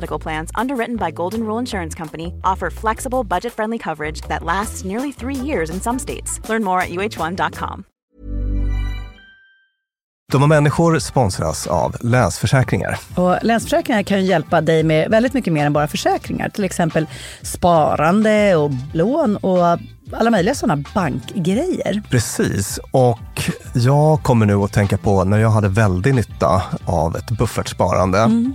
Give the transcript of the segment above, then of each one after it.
Medical Plans, underwritten by Golden Rule Insurance Company, offer flexible, budget-friendly coverage that lasts nearly three years in some states. Learn more at uh1.com. Dumma människor sponsras av Länsförsäkringar. Och Länsförsäkringar kan ju hjälpa dig med väldigt mycket mer än bara försäkringar. Till exempel sparande och lån och alla möjliga sådana bankgrejer. Precis, och jag kommer nu att tänka på när jag hade väldigt nytta av ett buffertsparande. Mm.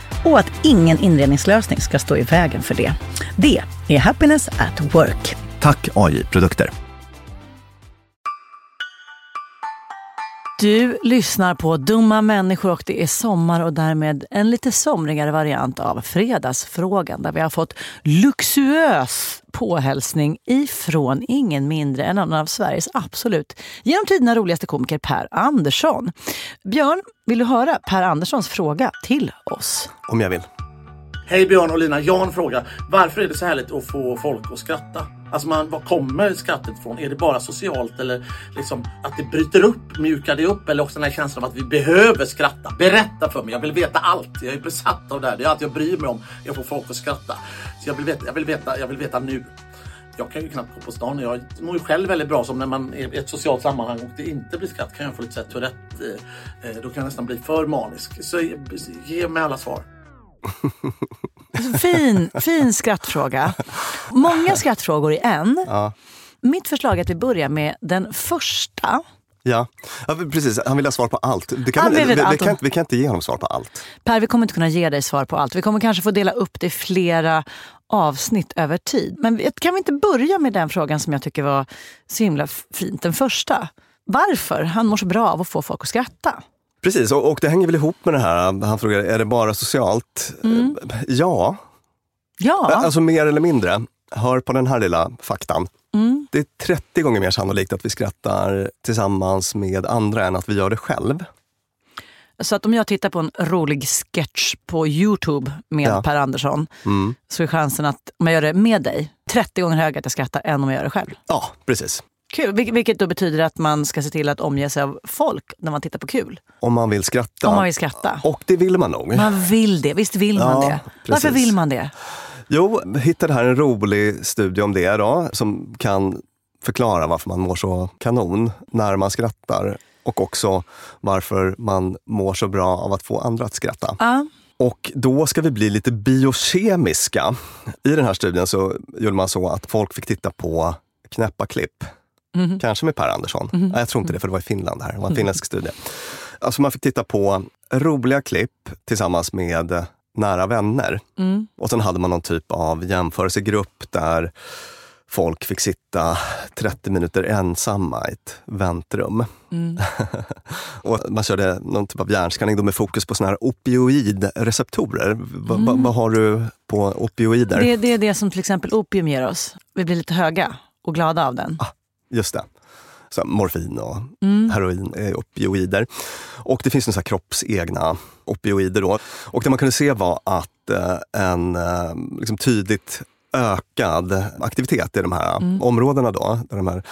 och att ingen inredningslösning ska stå i vägen för det. Det är Happiness at Work. Tack AI Produkter. Du lyssnar på Dumma människor och det är sommar och därmed en lite somrigare variant av Fredagsfrågan där vi har fått luxuös påhälsning ifrån ingen mindre än en av Sveriges absolut genom tiderna roligaste komiker Per Andersson. Björn, vill du höra Per Anderssons fråga till oss? Om jag vill. Hej Björn och Lina, Jan frågar varför är det så härligt att få folk att skratta? Alltså man, var kommer skrattet ifrån? Är det bara socialt eller liksom att det bryter upp, mjukar det upp eller också den här känslan av att vi behöver skratta? Berätta för mig, jag vill veta allt. Jag är besatt av det här. Det är allt jag bryr mig om, Jag att få folk att skratta. Så jag vill veta, jag vill veta, jag vill veta nu. Jag kan ju knappt gå på stan. Jag mår ju själv väldigt bra som när man är i ett socialt sammanhang och det inte blir skratt kan jag få lite så Tourette. Eh, eh, då kan jag nästan bli för manisk. Så ge mig alla svar. Fin, fin skrattfråga. Många skrattfrågor i en. Ja. Mitt förslag är att vi börjar med den första Ja. ja, precis. Han vill ha svar på allt. Det kan vi, vi, allt kan, vi kan inte ge honom svar på allt. Per, vi kommer inte kunna ge dig svar på allt. Vi kommer kanske få dela upp det i flera avsnitt över tid. Men kan vi inte börja med den frågan som jag tycker var så himla fint, den första. Varför han mår så bra av att få folk att skratta. Precis, och, och det hänger väl ihop med det här. Han frågar, är det bara socialt? Eh, Ja, Ja, alltså mer eller mindre. Hör på den här lilla faktan. Det är 30 gånger mer sannolikt att vi skrattar tillsammans med andra än att vi gör det själv. så att om jag tittar på en rolig sketch på Youtube med Ja. Per Andersson Mm. så är chansen att om jag gör det med dig 30 gånger högre att jag skrattar än om jag gör det själv. Ja, precis. Kul, Vil- vilket då betyder att man ska se till att omge sig av folk när man tittar på kul. Om man vill skratta. Om man vill skratta. Och det vill man nog. Man vill det, visst vill man Ja, det? Varför precis. vill man det? Jo, jag hittade här en rolig studie om det då, som kan förklara varför man mår så kanon när man skrattar och också varför man mår så bra av att få andra att skratta. Ja. Och då ska vi bli lite biokemiska. I den här studien så gjorde man så att folk fick titta på knäppa klipp. Kanske med Per Andersson. Nej, jag tror inte det, för det var i Finland här. Det var en finländsk studie. Alltså man fick titta på roliga klipp tillsammans med nära vänner. Och sen hade man någon typ av jämförelsegrupp där folk fick sitta 30 minuter ensamma i ett väntrum. och man körde någon typ av hjärnskanning då med fokus på såna här opioidreceptorer. Va, va, vad har du på opioider? Det, det är det som till exempel opium ger oss. Vi blir lite höga och glada av den. Just det. Så morfin och Mm. heroin är opioider. Och det finns några kroppsegna opioider. Då. Och det man kunde se var att eh, en eh, liksom tydligt ökad aktivitet i de här Mm. områdena då, där de här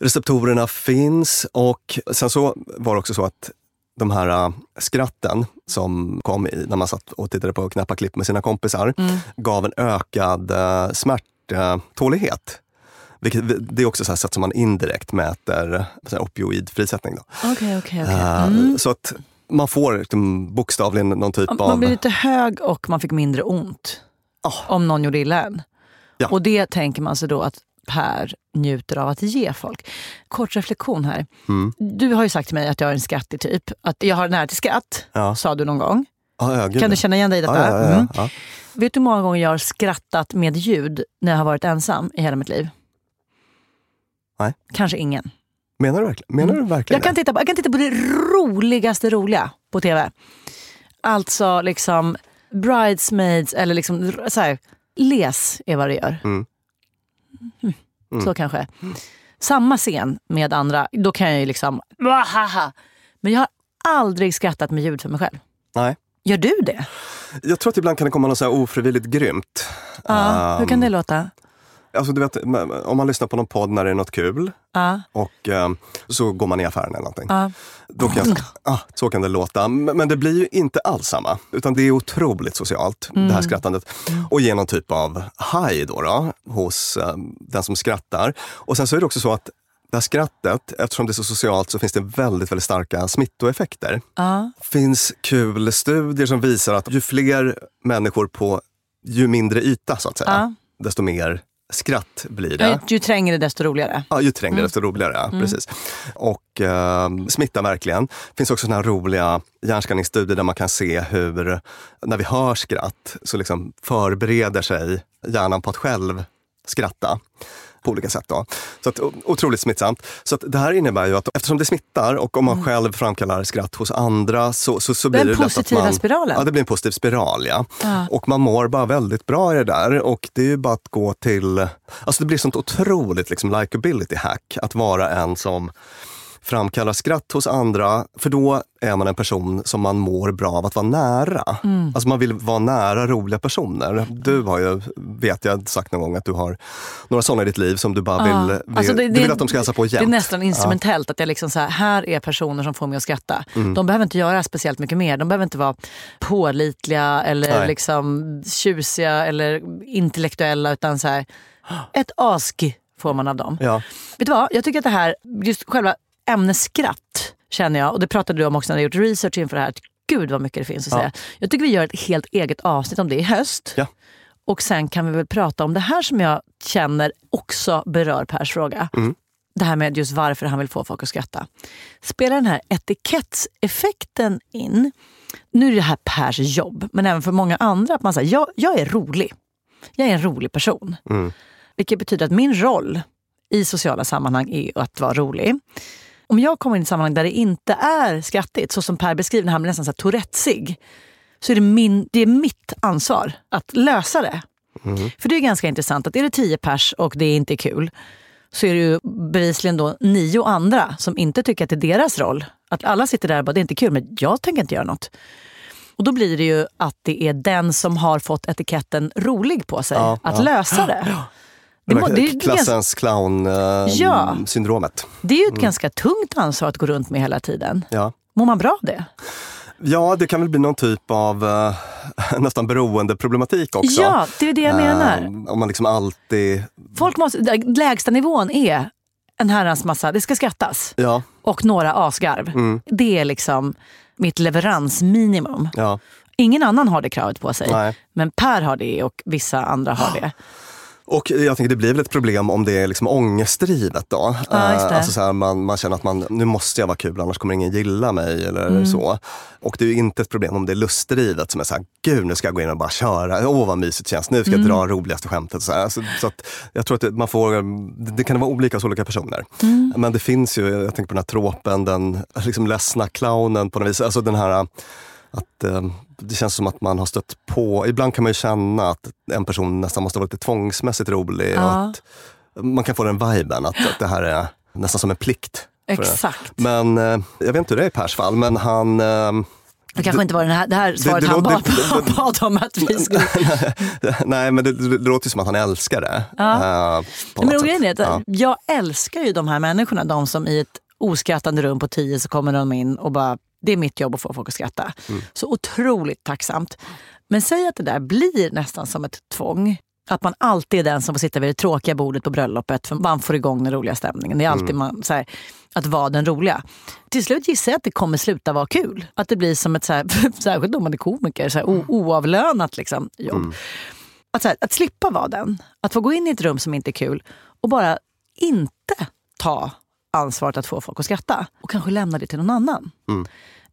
receptorerna finns. Och sen så var det också så att de här skratten som kom i, när man satt och tittade på knäppa klipp med sina kompisar gav en ökad smärttålighet. Vilket, det är också så här sätt som man indirekt mäter så här opioidfrisättning. Då. Okej, okej, okej. Äh, Mm. Så att man får liksom, bokstavligen någon typ Man av... blir lite hög och man fick mindre ont. Om någon gjorde illa en. Ja. Och det tänker man sig då att Per njuter av att ge folk. Kort reflektion här. Mm. Du har ju sagt till mig att jag är en skrattig typ. Att jag har nära till skratt, Ja. sa du någon gång. Ja, ja, Kan du känna igen dig i detta? Ja, Mm. Vet du hur många gånger jag har skrattat med ljud när jag har varit ensam i hela mitt liv? Nej. Kanske ingen. Menar du verkligen, menar du verkligen Jag kan, det? titta på, jag kan titta på det roligaste roliga på tv. Alltså liksom Bridesmaids eller liksom så här, les är vad det gör. Mm. Mm. Så kanske. Samma scen med andra, då kan jag ju liksom... Wahaha. Men jag har aldrig skrattat med ljud för mig själv. Nej. Gör du det? Jag tror att ibland kan det komma något så ofrivilligt grymt. Ja, hur kan det låta? Alltså, du vet, om man lyssnar på någon podd när det är något kul Ja, och eh, så går man i affären eller någonting. ja. Då kan jag, ah, så kan det låta. Men det blir ju inte alls samma. Utan det är otroligt socialt, det här skrattandet. Och ger någon typ av high då, då hos eh, den som skrattar. Och sen så är det också så att det här skrattet, eftersom det är så socialt, så finns det väldigt, väldigt starka smittoeffekter. ja. finns kul studier som visar att ju fler människor på ju mindre yta, så att säga, Ja. desto mer skratt blir det. Ju, ju trängre desto roligare. Ja, ju trängre desto roligare. Ja, precis. Och eh, smittar verkligen. Det finns också såna här roliga hjärnskanningsstudier där man kan se hur, när vi hör skratt, så liksom förbereder sig hjärnan på att själv skratta på olika sätt. Då. Så att, otroligt smittsamt. Så att det här innebär ju att eftersom det smittar och om man själv framkallar skratt hos andra så, så, så blir Den det lätt att positiva man... spiralen. Ja, det blir en positiv spiral. Ja. Ja. Och man mår bara väldigt bra i det där. Och det är ju bara att gå till... Alltså det blir sånt otroligt liksom, likability hack att vara en som framkallar skratt hos andra. För då är man en person som man mår bra av att vara nära. Mm. Alltså man vill vara nära roliga personer. Du har ju, vet jag, sagt någon gång att du har några sådana i ditt liv som du bara vill, vill, Alltså det- du det- vill att de ska hälsa på Det jämt. är nästan instrumentellt att jag liksom så här, här är personer som får mig att skratta. Mm. De behöver inte göra speciellt mycket mer. De behöver inte vara pålitliga eller Nej. liksom tjusiga eller intellektuella utan så här, ett ask får man av dem. Ja. Vet du vad, jag tycker att det här, just själva ämnet skratt känner jag, och det pratade du om också när du gjort research inför det här, att gud vad mycket det finns att Ja. säga. Jag tycker vi gör ett helt eget avsnitt om det i höst. Ja. Och sen kan vi väl prata om det här som jag känner också berör Pers fråga. Mm. det här med just varför han vill få folk att skratta. Spelar den här etikettseffekten in? Nu är det här Pers jobb, men även för många andra. att man säger, jag, jag är rolig. Jag är en rolig person. Mm. Vilket betyder att min roll i sociala sammanhang är att vara rolig. Om jag kommer in i ett sammanhang där det inte är skrattigt, så som Per beskriver, när han blir nästan så här tourettesig, så är det, min, det är mitt ansvar att lösa det. För det är ganska intressant att är det tio pers och det inte är kul, så är det ju bevisligen då nio andra som inte tycker att det är deras roll. Att alla sitter där och bara, det är inte kul, men jag tänker inte göra något. Och då blir det ju att det är den som har fått etiketten rolig på sig Ja, att ja. lösa det. Må- det, det, är ganska, Klassens Ja. clown-syndromet. det är ju ett ganska tungt ansvar att gå runt med hela tiden. Ja. Mår man bra av det? ja, det kan väl bli någon typ av eh, nästan beroendeproblematik också. Ja, det är det jag menar. Eh, om man liksom alltid... Folk måste, lägsta nivån är en herrans massa, det ska skrattas. Ja, Och några asgarv. Mm. Det är liksom mitt leveransminimum. ja, Ingen annan har det kravet på sig. Nej. Men Per har det och vissa andra har det. Och jag tänker det blir väl ett problem om det är liksom ångestdrivet då. Ja, det. Eh, Alltså så här, man, man känner att man, nu måste jag vara kul annars kommer ingen gilla mig eller Mm. så. Och det är ju inte ett problem om det är lustdrivet som är så här, gud nu ska jag gå in och bara köra, åh vad mysigt det känns, nu ska jag Mm. dra roligaste skämtet. Så, här. Så, att jag tror att det, man får, det kan vara olika hos olika personer. Mm. Men det finns ju, jag tänker på den här tråpen, den liksom ledsna clownen på något vis. Alltså den här att eh, det känns som att man har stött på, ibland kan man ju känna att en person nästan måste vara lite tvångsmässigt rolig. Och Ja. att man kan få den viben att, att det här är nästan som en plikt. Exakt. Men eh, jag vet inte hur det är i Pers fall, men han... Eh, Det kanske inte var den här, det här svaret det han bad, det- det- bad om att vi skulle... nej, men det, det, låter som att han älskar det. Ja. på Men grejen är att jag älskar ju de här människorna. De som i ett oskrattande rum på tio så kommer de in och bara, det är mitt jobb att få folk att skratta. Mm. Så otroligt tacksamt. Men säg att det där blir nästan som ett tvång. Att man alltid är den som får sitta vid det tråkiga bordet på bröllopet för man får igång den roliga stämningen. Det är alltid Mm. man, så här, att vara den roliga. Till slut gissar jag att det kommer sluta vara kul. Att det blir som ett, så här, särskilt om man är komiker, så här, o- oavlönat liksom, jobb. Mm. Att, så här, att slippa vara den. Att få gå in i ett rum som inte är kul och bara inte ta ansvaret att få folk att skratta. Och kanske lämna det till någon annan. Mm.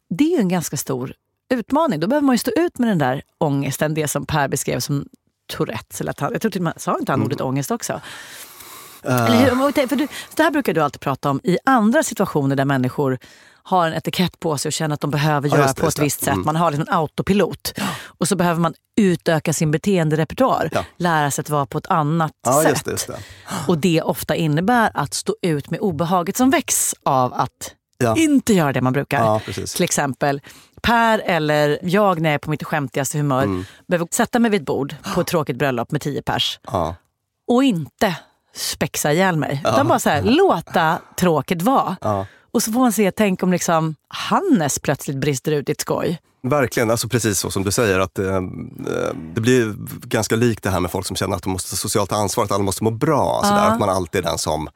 Det är ju en ganska stor utmaning. Då behöver man ju stå ut med den där ångesten, det som Per beskrev som Tourettes. Eller att han, jag tror till och med, sa inte han Mm. ordet ångest också? Eh, Eller hur? För du, det här brukar du alltid prata om i andra situationer där människor har en etikett på sig och känner att de behöver Ja, göra det, på ett visst sätt. Mm. Man har liksom en autopilot. Och så behöver man utöka sin beteenderepertoar. Ja. Lära sig att vara på ett annat ja, sätt. just det. Just det. Och det ofta innebär att stå ut med obehaget som väcks av att Ja. inte göra det man brukar. Ja. Till exempel Per eller jag när jag är på mitt skämtigaste humör Mm. behöver sätta mig vid ett bord på ett tråkigt bröllop med tio pers Ja. och inte spexa ihjäl mig. Utan bara så här, låta tråkigt vara. Och så får man se, tänk om liksom Hannes plötsligt brister ut i ett skoj. Verkligen, alltså precis så som du säger. att eh, eh, Det blir ganska likt det här med folk som känner att de måste ta socialt ansvar, att alla måste må bra. Sådär, Ja. Att man alltid är den som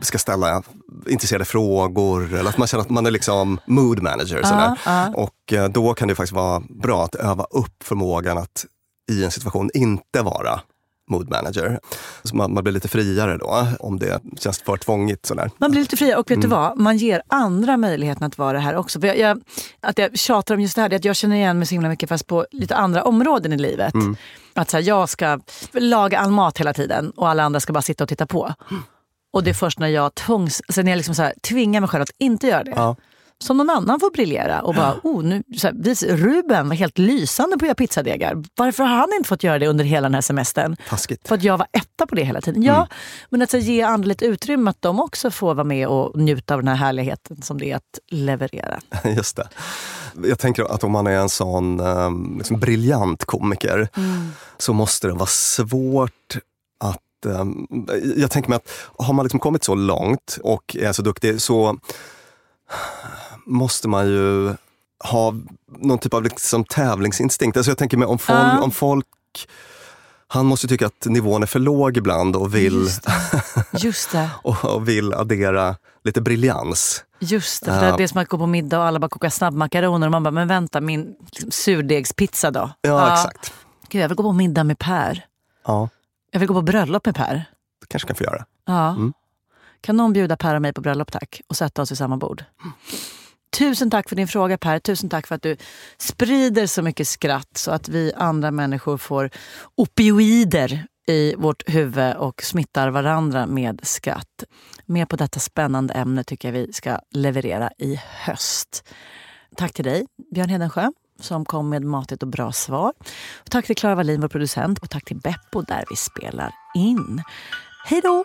ska ställa intresserade frågor eller att man känner att man är liksom mood manager. Sådär. ja. Och eh, då kan det faktiskt vara bra att öva upp förmågan att i en situation inte vara mood manager. Så man, man blir lite friare då om det känns för tvångigt. Sådär. Man blir lite friare och vet Mm. du vad? Man ger andra möjligheten att vara det här också. Jag, jag, att jag tjatar om just det här, det är att jag känner igen mig så himla mycket fast på lite andra områden i livet. Mm. Att så här, jag ska laga all mat hela tiden och alla andra ska bara sitta och titta på. Och det är först när jag tvångs, alltså när jag liksom så här, tvingar mig själv att inte göra det. Ja. Som någon annan får briljera och bara, oh, nu, så här, vis, Ruben var helt lysande på att göra pizzadegar. Varför har han inte fått göra det under hela den här semestern? Taskigt. För att jag var etta på det hela tiden. Ja, men att så, ge andra lite utrymme att de också får vara med och njuta av den här härligheten som det är att leverera. Just det. Jag tänker att om man är en sån um, liksom briljant komiker så måste det vara svårt att... ehm, jag tänker mig att har man liksom kommit så långt och är så duktig så måste man ju ha någon typ av liksom tävlingsinstinkt. Alltså jag tänker mig om folk, Ja. om folk han måste tycka att nivån är för låg ibland och vill, Just det. och, och vill addera lite briljans. Just det, för Ja. det är som att gå på middag och alla bara kokar snabbmakaroner och man bara, men vänta min liksom, surdegspizza då? Ja, exakt. Gud, jag vill gå på middag med Per. Ja, Jag vill gå på bröllop med Per. det kanske kan få göra. Ja. Mm. Kan någon bjuda Per och mig på bröllop tack? Och sätta oss vid samma bord. Tusen tack för din fråga Per. Tusen tack för att du sprider så mycket skratt så att vi andra människor får opioider i vårt huvud och smittar varandra med skratt. Mer på detta spännande ämne tycker jag vi ska leverera i höst. Tack till dig, Björn Hedensjö som kom med matigt och bra svar. Och tack till Klara Wallin, vår producent. Och tack till Beppo där vi spelar in. Hej då!